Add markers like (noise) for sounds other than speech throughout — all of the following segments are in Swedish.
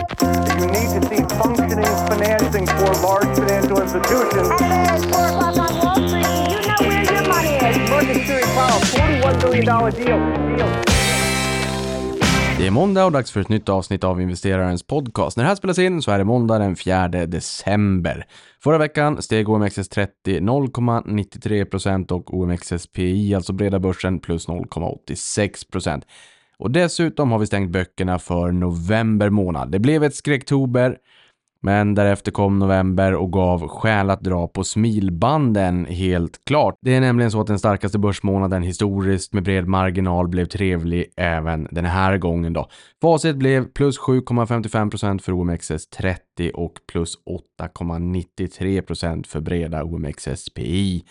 You need to see functioning financing for large financial institutions. Hello, it's 4 o'clock on Wall Street. Do you know where your money is? Market Security Powell, $41 billion deal. deal. Det är måndag och dags för ett nytt avsnitt av investerarens podcast. När det här spelas in så är det måndag den 4 december. Förra veckan steg OMXS30 0,93% och OMXSPI, alltså breda börsen, plus 0,86%. Och dessutom har vi stängt böckerna för november månad. Det blev ett skräcktober, men därefter kom november och gav skäl att dra på smilbanden helt klart. Det är nämligen så att den starkaste börsmånaden historiskt med bred marginal blev trevlig även den här gången då. Facit blev plus 7,55% för OMXS30 och plus 8,93% för breda OMXSPI.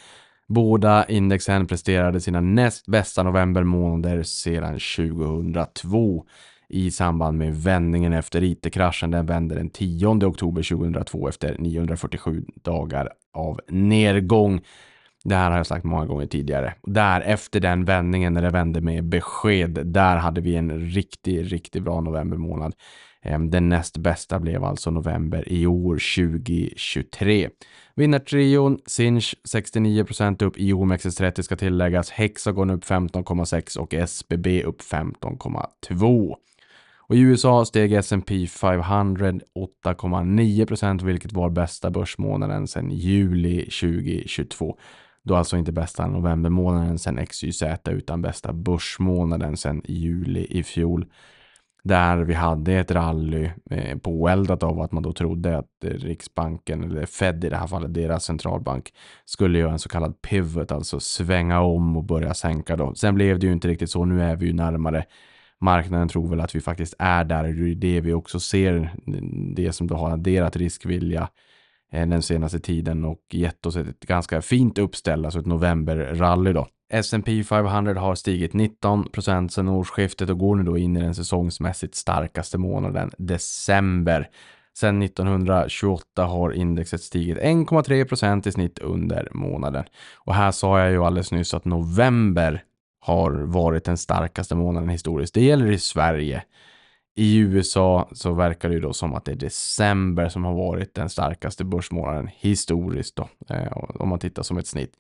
Båda indexen presterade sina näst bästa novembermånader sedan 2002 i samband med vändningen efter IT-kraschen. Den vände den 10 oktober 2002 efter 947 dagar av nedgång. Det här har jag sagt många gånger tidigare. Där efter den vändningen när det vände med besked, där hade vi en riktigt, riktigt bra novembermånad. Ehm, den näst bästa blev alltså november i år 2023. Vinnartrion Sinch 69% upp, i OMXS30 ska tilläggas, Hexagon upp 15,6 och SBB upp 15,2. Och i USA steg S&P 500 8,9% vilket var bästa börsmånaden sedan juli 2022. Då alltså inte bästa novembermånaden sedan XYZ utan bästa börsmånaden sedan juli i fjol. Där vi hade ett rally eh, påeldat av att man då trodde att Riksbanken, eller Fed i det här fallet, deras centralbank, skulle göra en så kallad pivot, alltså svänga om och börja sänka då. Sen blev det ju inte riktigt så, nu är vi ju närmare marknaden tror väl att vi faktiskt är där. Det är det vi också ser, det som då har adderat riskvilja eh, den senaste tiden och gett oss ett ganska fint uppställ, alltså ett novemberrally då. S&P 500 har stigit 19% sedan årsskiftet och går nu då in i den säsongsmässigt starkaste månaden, december. Sedan 1928 har indexet stigit 1,3% i snitt under månaden. Och här sa jag ju alldeles nyss att november har varit den starkaste månaden historiskt. Det gäller i Sverige. I USA så verkar det ju då som att det är december som har varit den starkaste börsmånaden historiskt då, eh, om man tittar som ett snitt.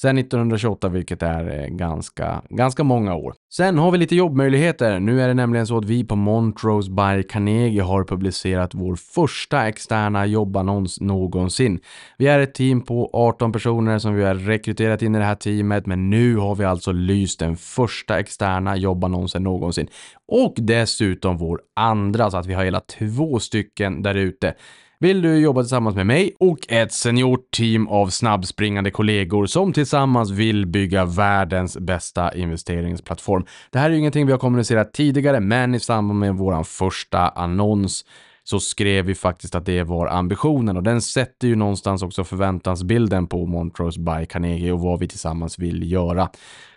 Sen 1928, vilket är eh, ganska, ganska många år. Sen har vi lite jobbmöjligheter. Nu är det nämligen så att vi på Montrose by Carnegie har publicerat vår första externa jobbannons någonsin. Vi är ett team på 18 personer som vi har rekryterat in i det här teamet, men nu har vi alltså lyst den första externa jobbannonsen någonsin. Och dessutom vår andra, så att vi har hela två stycken där ute. Vill du jobba tillsammans med mig och ett seniort team av snabbspringande kollegor som tillsammans vill bygga världens bästa investeringsplattform? Det här är ju ingenting vi har kommunicerat tidigare, men i samband med vår första annons så skrev vi faktiskt att det var ambitionen och den sätter ju någonstans också förväntansbilden på Montrose by Carnegie och vad vi tillsammans vill göra.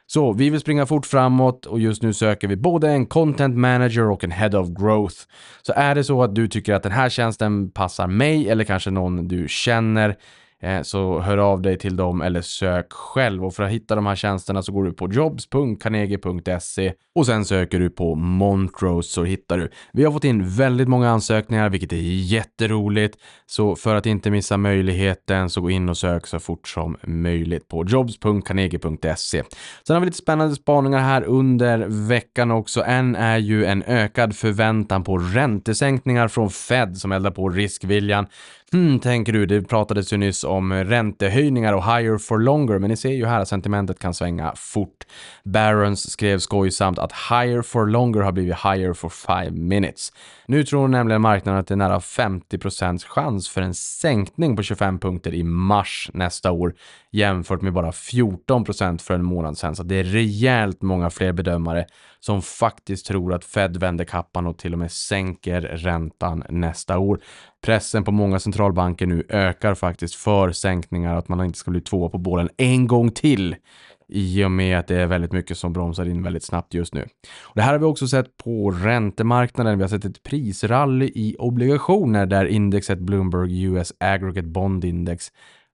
Så vi vill springa fort framåt och just nu söker vi både en content manager och en head of growth. Så är det så att du tycker att den här tjänsten passar mig eller kanske någon du känner Eh, så hör av dig till dem eller sök själv. Och för att hitta de här tjänsterna så går du på jobs.carnegie.se och sen söker du på Montrose så hittar du. Vi har fått in väldigt många ansökningar, vilket är jätteroligt. Så för att inte missa möjligheten så gå in och sök så fort som möjligt på jobs.carnegie.se. Sen har vi lite spännande spaningar här under veckan också. En är ju en ökad förväntan på räntesänkningar från Fed som eldar på riskviljan. Hmm, tänker du, det pratades ju nyss om räntehöjningar och higher for longer, men ni ser ju här att sentimentet kan svänga fort. Barons skrev skojsamt att higher for longer har blivit higher for five minutes. Nu tror nämligen marknaden att det är nära 50% chans för en sänkning på 25 punkter i mars nästa år jämfört med bara 14% för en månad sedan. Så det är rejält många fler bedömare som faktiskt tror att Fed vänder kappan och till och med sänker räntan nästa år. Pressen på många centralbanker nu ökar faktiskt för sänkningar, att man inte ska bli två på bålen en gång till i och med att det är väldigt mycket som bromsar in väldigt snabbt just nu. Och det här har vi också sett på räntemarknaden. Vi har sett ett prisrally i obligationer där indexet Bloomberg US Aggregate Bond Index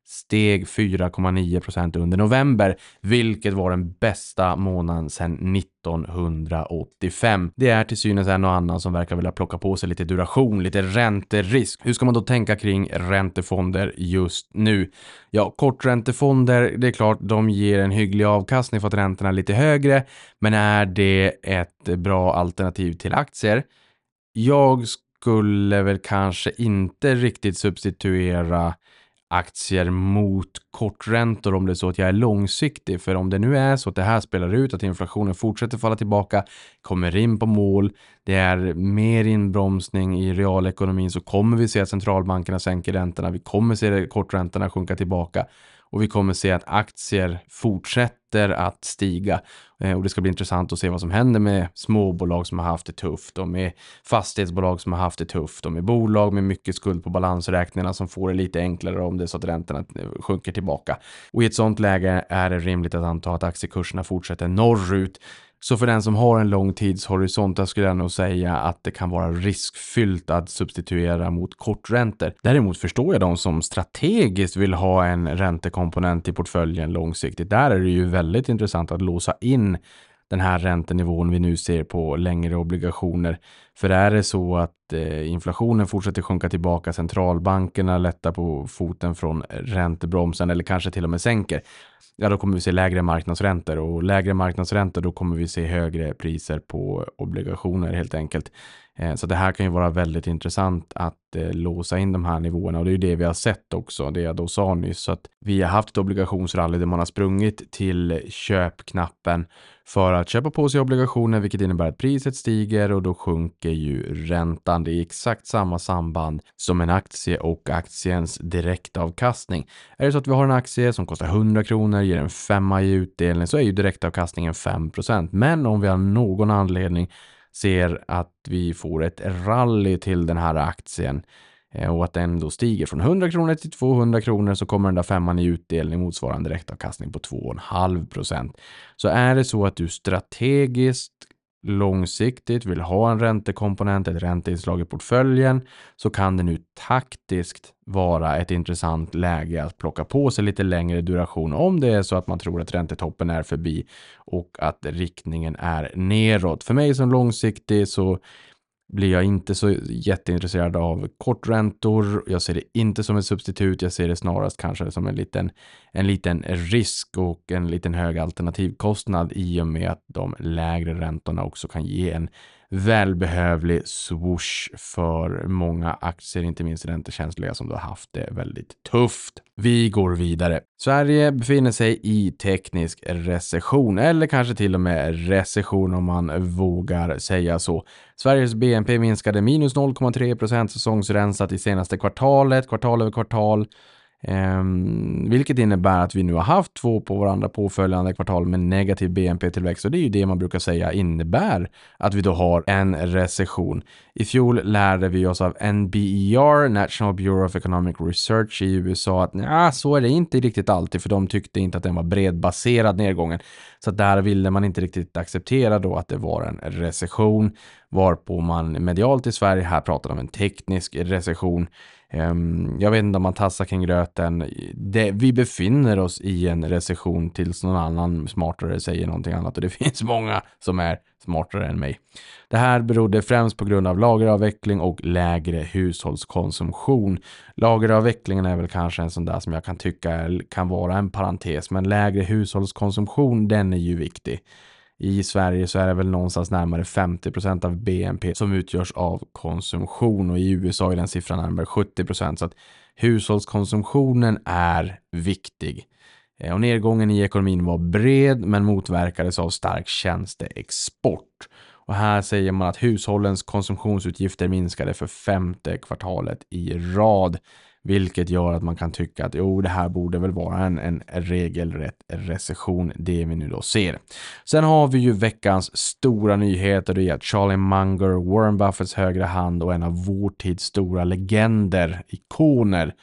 steg 4,9% under november, vilket var den bästa månaden sedan 1985. Det är till synes en och annan som verkar vilja plocka på sig lite duration, lite ränterisk. Hur ska man då tänka kring räntefonder just nu? Ja, korträntefonder, det är klart, de ger en hygglig avkastning för att räntorna är lite högre, men är det ett bra alternativ till aktier? Jag skulle väl kanske inte riktigt substituera aktier mot korträntor om det är så att jag är långsiktig. För om det nu är så att det här spelar ut, att inflationen fortsätter falla tillbaka, kommer in på mål, det är mer inbromsning i realekonomin så kommer vi se att centralbankerna sänker räntorna. Vi kommer se korträntorna sjunka tillbaka och vi kommer se att aktier fortsätter att stiga. Eh, och det ska bli intressant att se vad som händer med småbolag som har haft det tufft och med fastighetsbolag som har haft det tufft och med bolag med mycket skuld på balansräkningarna som får det lite enklare om det är så att räntorna eh, sjunker tillbaka. Och i ett sånt läge är det rimligt att anta att aktiekurserna fortsätter norrut så för den som har en lång tidshorisont, där skulle jag nog säga att det kan vara riskfyllt att substituera mot korträntor. Däremot förstår jag de som strategiskt vill ha en räntekomponent i portföljen långsiktigt. Där är det ju väldigt intressant att låsa in den här räntenivån vi nu ser på längre obligationer. För är det så att eh, inflationen fortsätter sjunka tillbaka, centralbankerna lättar på foten från räntebromsen eller kanske till och med sänker, ja då kommer vi se lägre marknadsräntor och lägre marknadsräntor då kommer vi se högre priser på obligationer helt enkelt. Eh, så det här kan ju vara väldigt intressant att eh, låsa in de här nivåerna och det är ju det vi har sett också, det jag då sa nyss, så att vi har haft ett obligationsrally där man har sprungit till köpknappen för att köpa på sig obligationer, vilket innebär att priset stiger och då sjunker ju räntan. Det är exakt samma samband som en aktie och aktiens direktavkastning. Är det så att vi har en aktie som kostar 100 kronor, ger en femma i utdelning, så är ju direktavkastningen 5% Men om vi har någon anledning ser att vi får ett rally till den här aktien eh, och att den då stiger från 100 kronor till 200 kronor så kommer den där femman i utdelning motsvarande direktavkastning på 2,5 procent. Så är det så att du strategiskt långsiktigt vill ha en räntekomponent, ett ränteinslag i portföljen, så kan det nu taktiskt vara ett intressant läge att plocka på sig lite längre duration om det är så att man tror att räntetoppen är förbi och att riktningen är neråt. För mig som långsiktig så blir jag inte så jätteintresserad av korträntor. Jag ser det inte som ett substitut. Jag ser det snarast kanske som en liten, en liten risk och en liten hög alternativkostnad i och med att de lägre räntorna också kan ge en välbehövlig swoosh för många aktier, inte minst räntekänsliga som då har haft det väldigt tufft. Vi går vidare. Sverige befinner sig i teknisk recession eller kanske till och med recession om man vågar säga så. Sveriges BNP minskade minus 0,3 procent säsongsrensat i senaste kvartalet, kvartal över kvartal. Um, vilket innebär att vi nu har haft två på varandra påföljande kvartal med negativ BNP-tillväxt och det är ju det man brukar säga innebär att vi då har en recession. I fjol lärde vi oss av NBER, National Bureau of Economic Research i USA att nja, så är det inte riktigt alltid för de tyckte inte att den var bredbaserad nedgången. Så där ville man inte riktigt acceptera då att det var en recession varpå man medialt i Sverige här pratade om en teknisk recession. Ehm, jag vet inte om man tassar kring gröten. Det, vi befinner oss i en recession tills någon annan smartare säger någonting annat och det (laughs) finns många som är smartare än mig. Det här berodde främst på grund av lageravveckling och lägre hushållskonsumtion. Lageravvecklingen är väl kanske en sån där som jag kan tycka kan vara en parentes, men lägre hushållskonsumtion, den är ju viktig. I Sverige så är det väl någonstans närmare 50 procent av BNP som utgörs av konsumtion och i USA är den siffran närmare 70 procent. Så att hushållskonsumtionen är viktig. Eh, och nedgången i ekonomin var bred men motverkades av stark tjänsteexport. Och här säger man att hushållens konsumtionsutgifter minskade för femte kvartalet i rad. Vilket gör att man kan tycka att jo, det här borde väl vara en, en regelrätt recession, det vi nu då ser. Sen har vi ju veckans stora nyheter, det är att Charlie Munger, Warren Buffetts högra hand och en av vår tids stora legender, ikoner,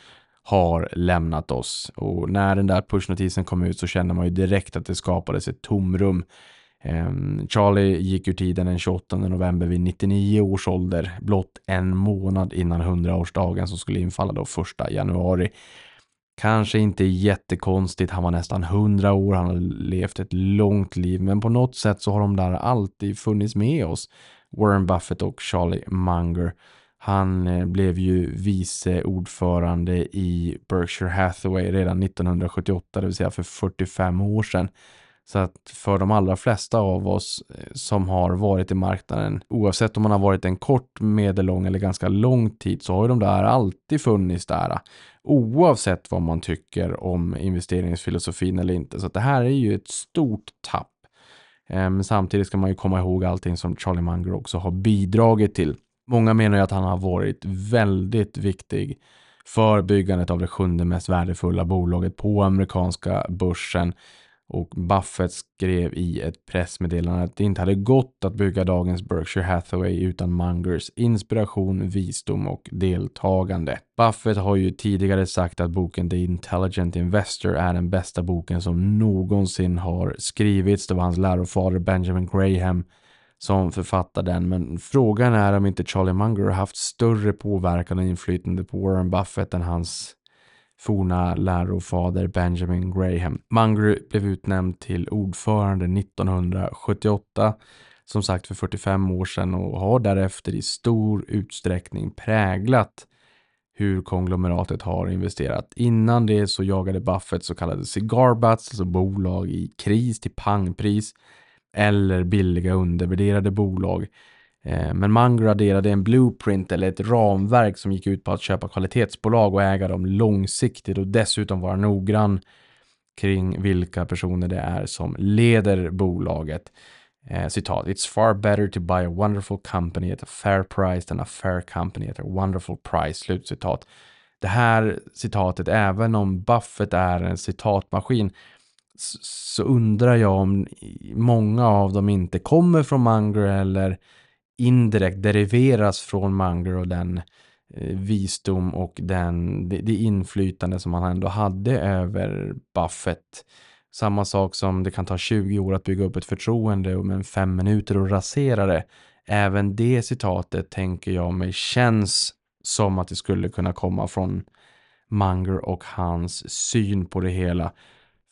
har lämnat oss. Och när den där pushnotisen kom ut så kände man ju direkt att det skapades ett tomrum ehm, Charlie gick ur tiden den 28 november vid 99 års ålder, blott en månad innan 100-årsdagen som skulle infalla då 1 januari. Kanske inte jättekonstigt, han var nästan 100 år, han har levt ett långt liv, men på något sätt så har de där alltid funnits med oss. Warren Buffett och Charlie Munger. Han eh, blev ju vice ordförande i Berkshire Hathaway redan 1978, det vill säga för 45 år sedan. Så att för de allra flesta av oss eh, som har varit i marknaden, oavsett om man har varit en kort, medellång eller ganska lång tid, så har ju de där alltid funnits där. Eh, oavsett vad man tycker om investeringsfilosofin eller inte. Så att det här är ju ett stort tapp. Men samtidigt ska man ju komma ihåg allting som Charlie Munger också har bidragit till. Många menar ju att han har varit väldigt viktig för byggandet av det sjunde mest värdefulla bolaget på amerikanska börsen. Och Buffett skrev i ett pressmeddelande att det inte hade gått att bygga dagens Berkshire Hathaway utan Mungers inspiration, visdom och deltagande. Buffett har ju tidigare sagt att boken The Intelligent Investor är den bästa boken som någonsin har skrivits. Det var hans lärofader Benjamin Graham som författar den. Men frågan är om inte Charlie Munger har haft större påverkan och inflytande på Warren Buffett än hans forna lärofader Benjamin Graham. Munger blev utnämnd till ordförande 1978, som sagt för 45 år sedan och har därefter i stor utsträckning präglat hur konglomeratet har investerat. Innan det så jagade Buffett så kallade cigar butts, alltså bolag i kris till pangpris eller billiga undervärderade bolag eh, men man graderade en blueprint eller ett ramverk som gick ut på att köpa kvalitetsbolag och äga dem långsiktigt och dessutom vara noggrann kring vilka personer det är som leder bolaget. Eh, citat, It's far better to buy a wonderful company at a fair price than a fair company at a wonderful price. Slutcitat. Det här citatet, även om Buffett är en citatmaskin, så undrar jag om många av dem inte kommer från Munger eller indirekt deriveras från Munger och den eh, visdom och den, det, det, inflytande som han ändå hade över Buffett. Samma sak som det kan ta 20 år att bygga upp ett förtroende och men fem minuter och rasera det. Även det citatet tänker jag mig känns som att det skulle kunna komma från Munger och hans syn på det hela.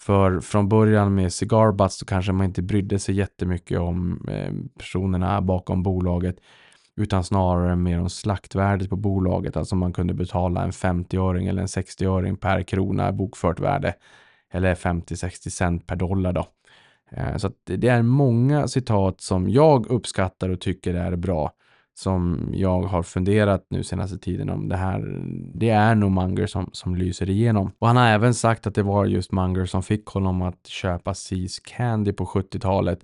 För från början med Cigar Butts så kanske man inte brydde sig jättemycket om eh, personerna bakom bolaget. Utan snarare mer om slaktvärdet på bolaget. Alltså man kunde betala en 50-öring eller en 60-öring per krona bokfört värde. Eller 50-60 cent per dollar då. Eh, så det är många citat som jag uppskattar och tycker är bra som jag har funderat nu senaste tiden om det här. Det är nog Munger som, som lyser igenom. Och han har även sagt att det var just Munger som fick honom att köpa Seas Candy på 70-talet.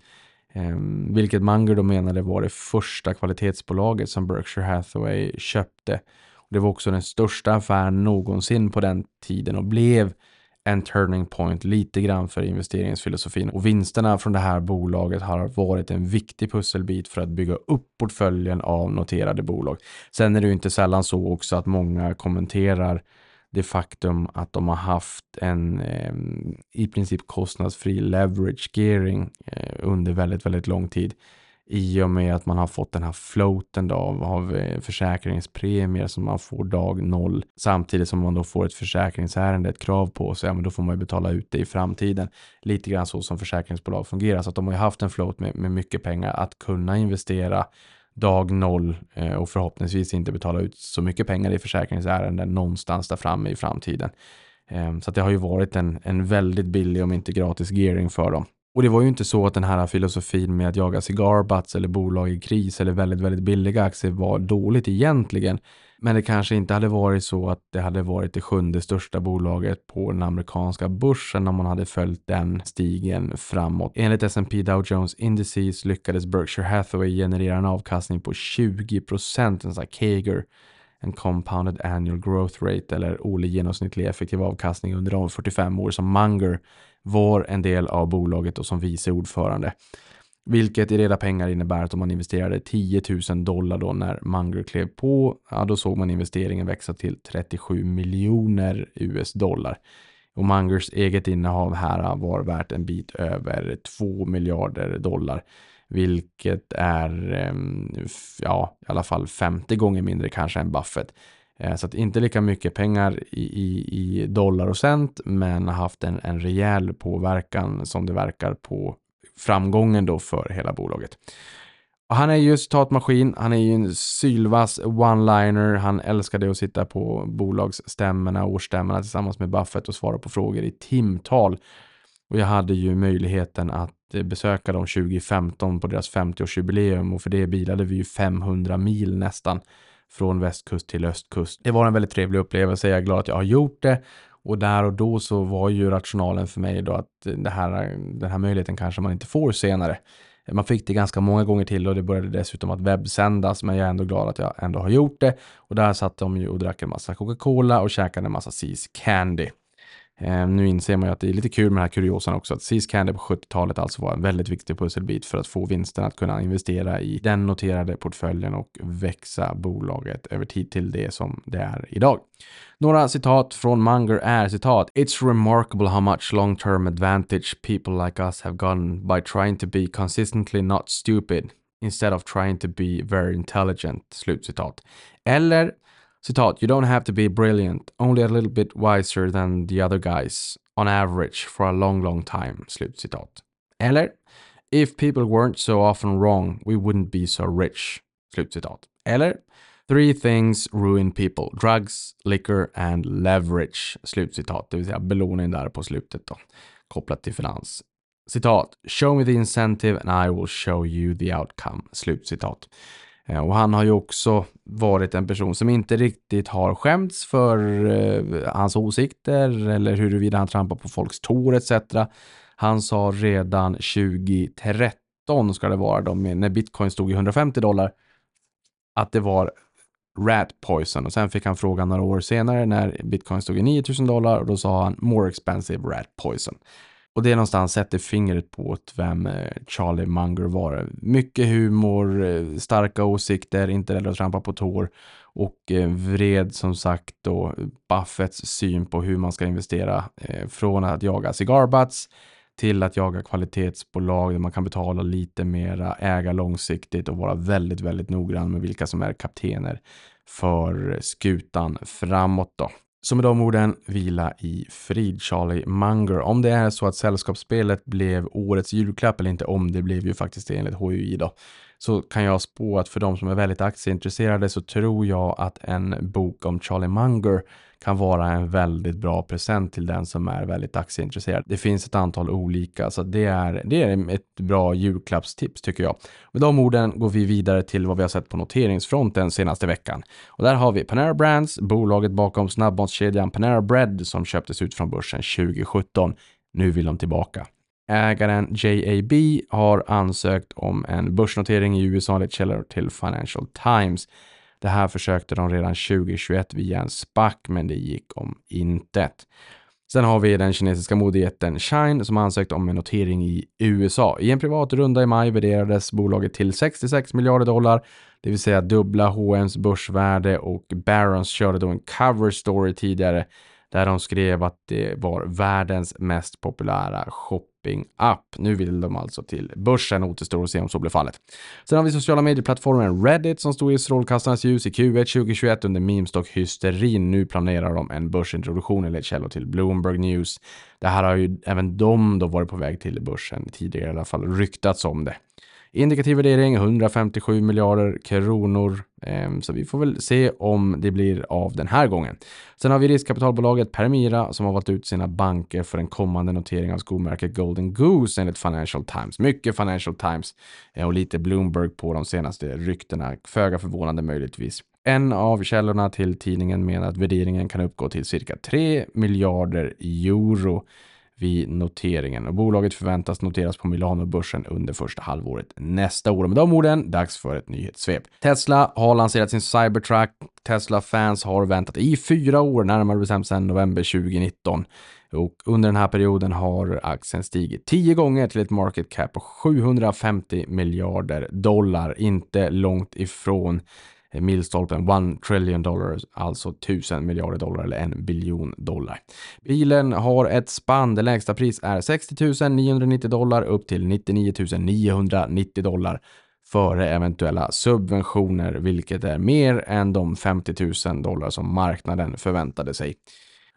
Eh, vilket Munger då menade var det första kvalitetsbolaget som Berkshire Hathaway köpte. och Det var också den största affären någonsin på den tiden och blev en turning point lite grann för investeringsfilosofin och vinsterna från det här bolaget har varit en viktig pusselbit för att bygga upp portföljen av noterade bolag. Sen är det ju inte sällan så också att många kommenterar det faktum att de har haft en eh, i princip kostnadsfri leverage gearing eh, under väldigt, väldigt lång tid i och med att man har fått den här floaten då av, av eh, försäkringspremier som man får dag noll samtidigt som man då får ett försäkringsärende, ett krav på sig, ja, men då får man ju betala ut det i framtiden. Lite grann så som försäkringsbolag fungerar, så att de har ju haft en float med, med mycket pengar att kunna investera dag noll eh, och förhoppningsvis inte betala ut så mycket pengar i försäkringsärenden någonstans där framme i framtiden. Eh, så att det har ju varit en, en väldigt billig om inte gratis gearing för dem. Och det var ju inte så att den här filosofin med att jaga cigarbutts eller bolag i kris eller väldigt, väldigt billiga aktier var dåligt egentligen. Men det kanske inte hade varit så att det hade varit det sjunde största bolaget på den amerikanska börsen om man hade följt den stigen framåt. Enligt S&P Dow Jones Indices lyckades Berkshire Hathaway generera en avkastning på 20 procent, en sån här Kager, en compounded annual growth rate eller årlig genomsnittlig effektiv avkastning under de 45 år som Munger var en del av bolaget och som vice ordförande. Vilket i reda pengar innebär att om man investerade 10 000 dollar då när Munger klev på, ja då såg man investeringen växa till 37 miljoner US dollar. Och Mungers eget innehav här var värt en bit över 2 miljarder dollar. Vilket är, ehm, ja, i alla fall 50 gånger mindre kanske än Buffett. Eh, så att inte lika mycket pengar i, i, i dollar och cent, men har haft en, en rejäl påverkan som det verkar på framgången då för hela bolaget. Och han är ju citatmaskin, han är ju en sylvass one-liner, han älskade att sitta på bolagsstämmorna, årsstämmorna tillsammans med Buffett och svara på frågor i timtal. Och jag hade ju möjligheten att besöka dem 2015 på deras 50-årsjubileum och för det bilade vi ju 500 mil nästan från västkust till östkust. Det var en väldigt trevlig upplevelse, jag är glad att jag har gjort det. Och där och då så var ju rationalen för mig då att det här, den här möjligheten kanske man inte får senare. Man fick det ganska många gånger till och det började dessutom att webbsändas, men jag är ändå glad att jag ändå har gjort det. Och där satt de ju och drack en massa Coca-Cola och käkade en massa Seas Candy. Eh, nu inser man ju att det är lite kul med den här kuriosan också, att Seas Candy på 70-talet alltså var en väldigt viktig pusselbit för att få vinsten att kunna investera i den noterade portföljen och växa bolaget över tid till det som det är idag. Några citat från Munger är citat It's remarkable how much long term advantage people like us have gotten by trying to be consistently not stupid instead of trying to be very intelligent. Slutcitat. Eller citat You don't have to be brilliant, only a little bit wiser than the other guys on average for a long long time. Slutcitat. Eller If people weren't so often wrong we wouldn't be so rich. Slutcitat. Eller Three things ruin people. Drugs, liquor and leverage. Slutcitat. Det vill säga belåning där på slutet då. Kopplat till finans. Citat. Show me the incentive and I will show you the outcome. Slutcitat. Eh, och han har ju också varit en person som inte riktigt har skämts för eh, hans åsikter eller huruvida han trampar på folks tår etc. Han sa redan 2013 ska det vara då, när bitcoin stod i 150 dollar, att det var rat poison. Och sen fick han frågan några år senare när bitcoin stod i 9000 dollar och då sa han more expensive rat poison. Och det är någonstans sätter fingret på åt vem eh, Charlie Munger var. Mycket humor, eh, starka åsikter, inte rädd att trampa på tår och eh, vred som sagt då Buffetts syn på hur man ska investera från att jaga cigarbutts till att jaga kvalitetsbolag där man kan betala lite mera, äga långsiktigt och vara väldigt, väldigt noggrann med vilka som är kaptener för skutan framåt då. Så med de orden, vila i frid Charlie Munger. Om det är så att sällskapsspelet blev årets julklapp eller inte, om det blev ju faktiskt det enligt HUI då, så kan jag spå att för de som är väldigt aktieintresserade så tror jag att en bok om Charlie Munger kan vara en väldigt bra present till den som är väldigt aktieintresserad. Det finns ett antal olika, så det är, det är ett bra julklappstips tycker jag. Med de orden går vi vidare till vad vi har sett på noteringsfronten senaste veckan. Och där har vi Panera Brands, bolaget bakom snabbmatskedjan Panera Bread som köptes ut från börsen 2017. Nu vill de tillbaka. Ägaren JAB har ansökt om en börsnotering i USA enligt källor till Financial Times. Det här försökte de redan 2021 via en SPAC, men det gick om intet. Sen har vi den kinesiska modejätten Shine som ansökt om en notering i USA. I en privat runda i maj värderades bolaget till 66 miljarder dollar, det vill säga dubbla H&M's börsvärde och Barons körde då en cover story tidigare där de skrev att det var världens mest populära shopping-app. Nu vill de alltså till börsen, återstår att se om så blir fallet. Sen har vi sociala medieplattformen Reddit som stod i strålkastarnas ljus i Q1 2021 under memestock-hysterin. Nu planerar de en börsintroduktion enligt källor till Bloomberg News. Det här har ju även de då varit på väg till börsen tidigare i alla fall ryktats om det. Indikativ värdering 157 miljarder kronor. Ehm, så vi får väl se om det blir av den här gången. Sen har vi riskkapitalbolaget Permira som har valt ut sina banker för en kommande notering av skomärket Golden Goose enligt Financial Times. Mycket Financial Times eh, och lite Bloomberg på de senaste ryktena. Föga förvånande möjligtvis. En av källorna till tidningen menar att värderingen kan uppgå till cirka 3 miljarder euro vid noteringen och bolaget förväntas noteras på Milanobörsen under första halvåret nästa år. Med de orden, dags för ett nyhetssvep. Tesla har lanserat sin Cybertruck. Tesla-fans har väntat i fyra år, närmare bestämt sedan november 2019. Och under den här perioden har aktien stigit tio gånger till ett market cap på 750 miljarder dollar. Inte långt ifrån milstolpen 1 trillion dollar, alltså 1000 miljarder dollar eller en biljon dollar. Bilen har ett spann, det lägsta pris är 60 990 dollar upp till 99 990 dollar före eventuella subventioner, vilket är mer än de 50 000 dollar som marknaden förväntade sig.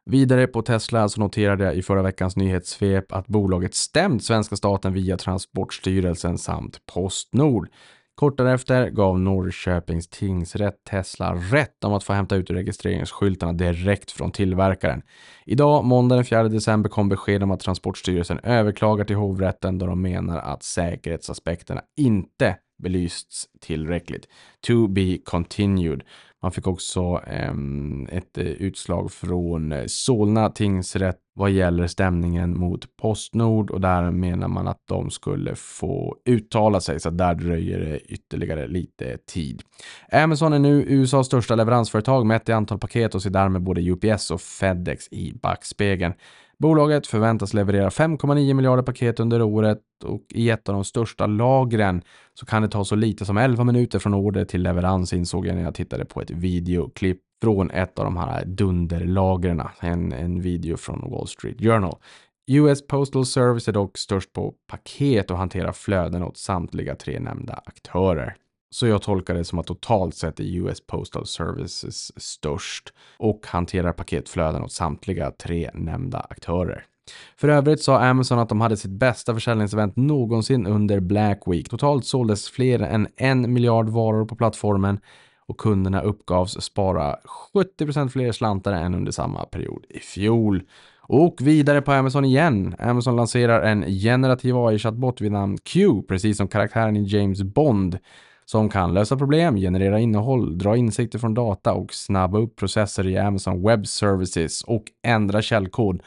Vidare på Tesla så noterade jag i förra veckans nyhetssvep att bolaget stämt svenska staten via Transportstyrelsen samt Postnord. Kort därefter gav Norrköpings tingsrätt Tesla rätt om att få hämta ut registreringsskyltarna direkt från tillverkaren. Idag, måndag den 4 december, kom besked om att Transportstyrelsen överklagar till hovrätten då de menar att säkerhetsaspekterna inte belysts tillräckligt. To be continued. Man fick också ehm, eh, ett utslag från eh, Solna tingsrätt vad gäller stämningen mot Postnord och där menar man att de skulle få uttala sig så där dröjer det ytterligare lite tid. Amazon är nu USAs största leveransföretag mätt i antal paket och ser därmed både UPS och Fedex i backspegeln. Bolaget förväntas leverera 5,9 miljarder paket under året och i ett av de största lagren så kan det ta så lite som 11 minuter från order till leverans insåg jag när jag tittade på ett videoklipp från ett av de här dunderlagren. En, en video från Wall Street Journal. US Postal Service är dock störst på paket och hanterar flöden åt samtliga tre nämnda aktörer. Så jag tolkar det som att totalt sett är US Postal Services störst och hanterar paketflöden åt samtliga tre nämnda aktörer. För övrigt sa Amazon att de hade sitt bästa försäljningsevent någonsin under Black Week. Totalt såldes fler än en miljard varor på plattformen och kunderna uppgavs spara 70% fler slantar än under samma period i fjol. Och vidare på Amazon igen. Amazon lanserar en generativ AI-chattbot vid namn Q, precis som karaktären i James Bond som kan lösa problem, generera innehåll, dra insikter från data och snabba upp processer i Amazon Web Services och ändra källkod.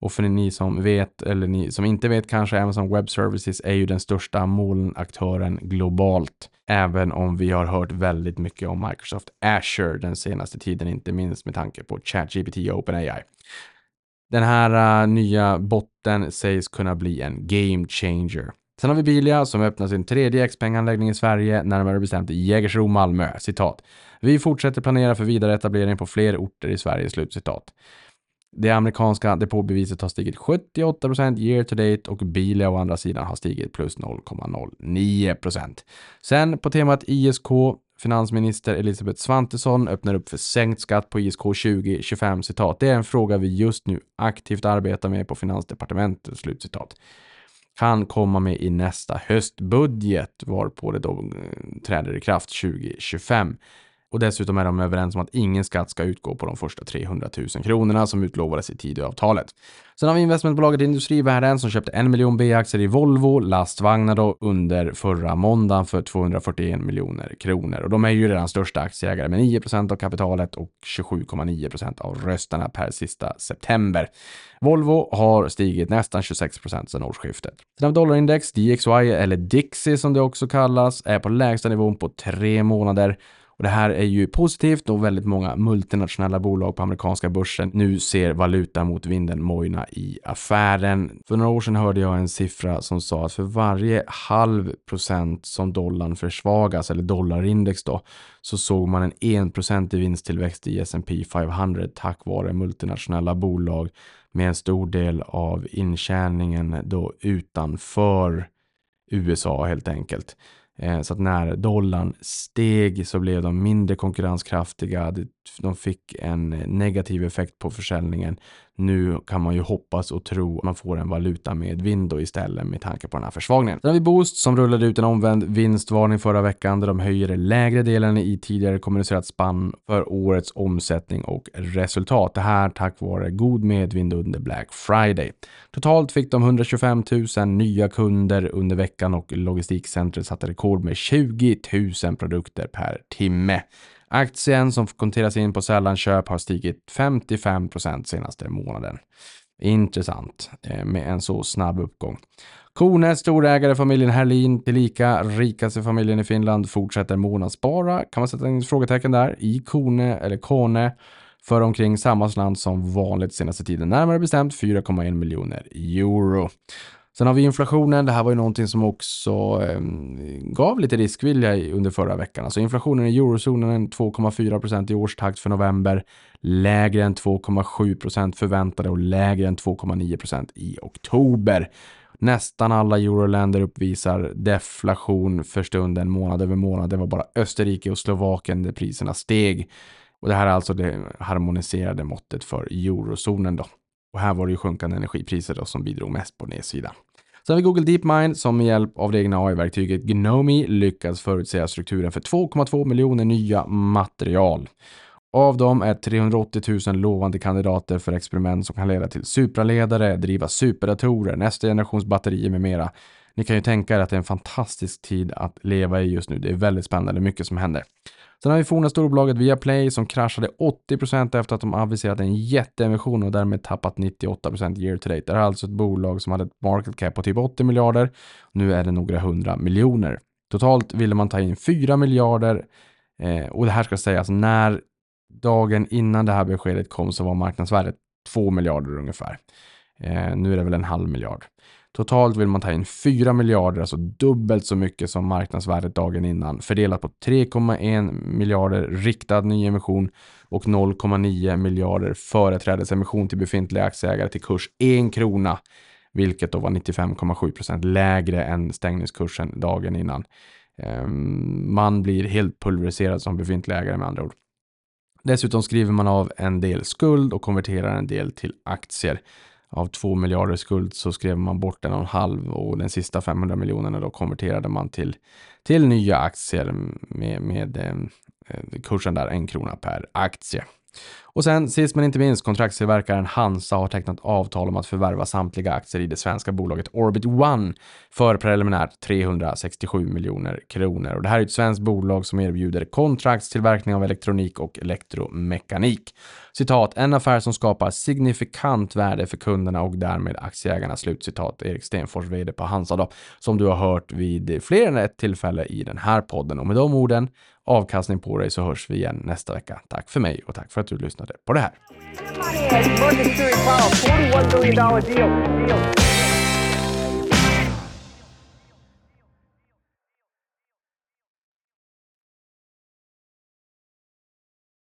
Och för ni som vet, eller ni som inte vet kanske, Amazon Web Services är ju den största molnaktören globalt. Även om vi har hört väldigt mycket om Microsoft Azure den senaste tiden, inte minst med tanke på ChatGPT och OpenAI. Den här uh, nya botten sägs kunna bli en game changer. Sen har vi Bilia som öppnar sin tredje Xpeng-anläggning i Sverige, närmare bestämt i Jägersro, Malmö. Citat. Vi fortsätter planera för vidare etablering på fler orter i Sverige. Slutcitat. Det amerikanska depåbeviset har stigit 78% year to date och Bilia å andra sidan har stigit plus 0,09%. Sen på temat ISK, finansminister Elisabeth Svantesson öppnar upp för sänkt skatt på ISK 2025 citat. Det är en fråga vi just nu aktivt arbetar med på finansdepartementet. Slutcitat kan komma med i nästa höstbudget varpå det då eh, träder i kraft 2025. Och dessutom är de överens om att ingen skatt ska utgå på de första 300 000 kronorna som utlovades i Tidöavtalet. Sen har vi investmentbolaget Industrivärden som köpte en miljon B-aktier i Volvo lastvagnar då under förra måndagen för 241 miljoner kronor. Och de är ju redan största aktieägare med 9% av kapitalet och 27,9% av rösterna per sista september. Volvo har stigit nästan 26% sedan årsskiftet. Sen har vi dollarindex, DXY eller Dixie som det också kallas, är på lägsta nivån på tre månader och det här är ju positivt och väldigt många multinationella bolag på amerikanska börsen nu ser valuta mot vinden mojna i affären. För några år sedan hörde jag en siffra som sa att för varje halv procent som dollarn försvagas, eller dollarindex då, så såg man en 1% i vinsttillväxt i S&P 500 tack vare multinationella bolag med en stor del av intjäningen då utanför USA helt enkelt. Eh, så att när dollarn steg så blev de mindre konkurrenskraftiga. De fick en negativ effekt på försäljningen. Nu kan man ju hoppas och tro att man får en valuta med vind istället med tanke på den här försvagningen. Sen har vi Boost som rullade ut en omvänd vinstvarning förra veckan där de höjer den lägre delen i tidigare kommunicerat spann för årets omsättning och resultat. Det här tack vare god medvind under Black Friday. Totalt fick de 125 000 nya kunder under veckan och logistikcentret satte rekord med 20 000 produkter per timme. Aktien som konteras in på sällanköp har stigit 55 procent senaste månaden. Intressant eh, med en så snabb uppgång. Kone, storägare familjen Herlin, tillika rikaste familjen i Finland, fortsätter månadsspara. Kan man sätta in frågetecken där? I Kone eller Kone för omkring samma slant som vanligt senaste tiden, närmare bestämt 4,1 miljoner euro. Sen har vi inflationen. Det här var ju någonting som också eh, gav lite riskvilja under förra veckan. Alltså inflationen i eurozonen 2,4 i årstakt för november. Lägre än 2,7% förväntade och lägre än 2,9% i oktober. Nästan alla euroländer uppvisar deflation för stunden månad över månad. Det var bara Österrike och Slovakien där priserna steg. Och det här är alltså det harmoniserade måttet för eurozonen då. Och här var det ju sjunkande energipriser då som bidrog mest på nedsidan. Sen har vi Google DeepMind som med hjälp av det egna AI-verktyget Gnomi lyckas förutsäga strukturen för 2,2 miljoner nya material. Av dem är 380 000 lovande kandidater för experiment som kan leda till supraledare, driva superdatorer, nästa generations batterier med mera. Ni kan ju tänka er att det är en fantastisk tid att leva i just nu. Det är väldigt spännande, mycket som händer. Sen har vi forna storbolaget Viaplay som kraschade 80% efter att de aviserat en jätteemission och därmed tappat 98% year to date. Det är alltså ett bolag som hade ett market cap på typ 80 miljarder. Nu är det några hundra miljoner. Totalt ville man ta in 4 miljarder eh, och det här ska sägas när dagen innan det här beskedet kom så var marknadsvärdet 2 miljarder ungefär. Eh, nu är det väl en halv miljard. Totalt vill man ta in 4 miljarder, alltså dubbelt så mycket som marknadsvärdet dagen innan, fördelat på 3,1 miljarder riktad nyemission och 0,9 miljarder företrädesemission till befintliga aktieägare till kurs 1 krona, vilket då var 95,7 procent lägre än stängningskursen dagen innan. Ehm, man blir helt pulveriserad som befintlig ägare med andra ord. Dessutom skriver man av en del skuld och konverterar en del till aktier. Av 2 miljarder skuld så skrev man bort en och en halv och den sista 500 miljonerna då konverterade man till, till nya aktier med, med eh, kursen där en krona per aktie. Och sen sist men inte minst, kontraktstillverkaren Hansa har tecknat avtal om att förvärva samtliga aktier i det svenska bolaget Orbit One för preliminärt 367 miljoner kronor. Och det här är ett svenskt bolag som erbjuder kontraktstillverkning av elektronik och elektromekanik. Citat, en affär som skapar signifikant värde för kunderna och därmed aktieägarna. Slutcitat, Erik Stenfors, vd på Hansa då, som du har hört vid fler än ett tillfälle i den här podden. Och med de orden avkastning på dig så hörs vi igen nästa vecka. Tack för mig och tack för att du lyssnade på det här.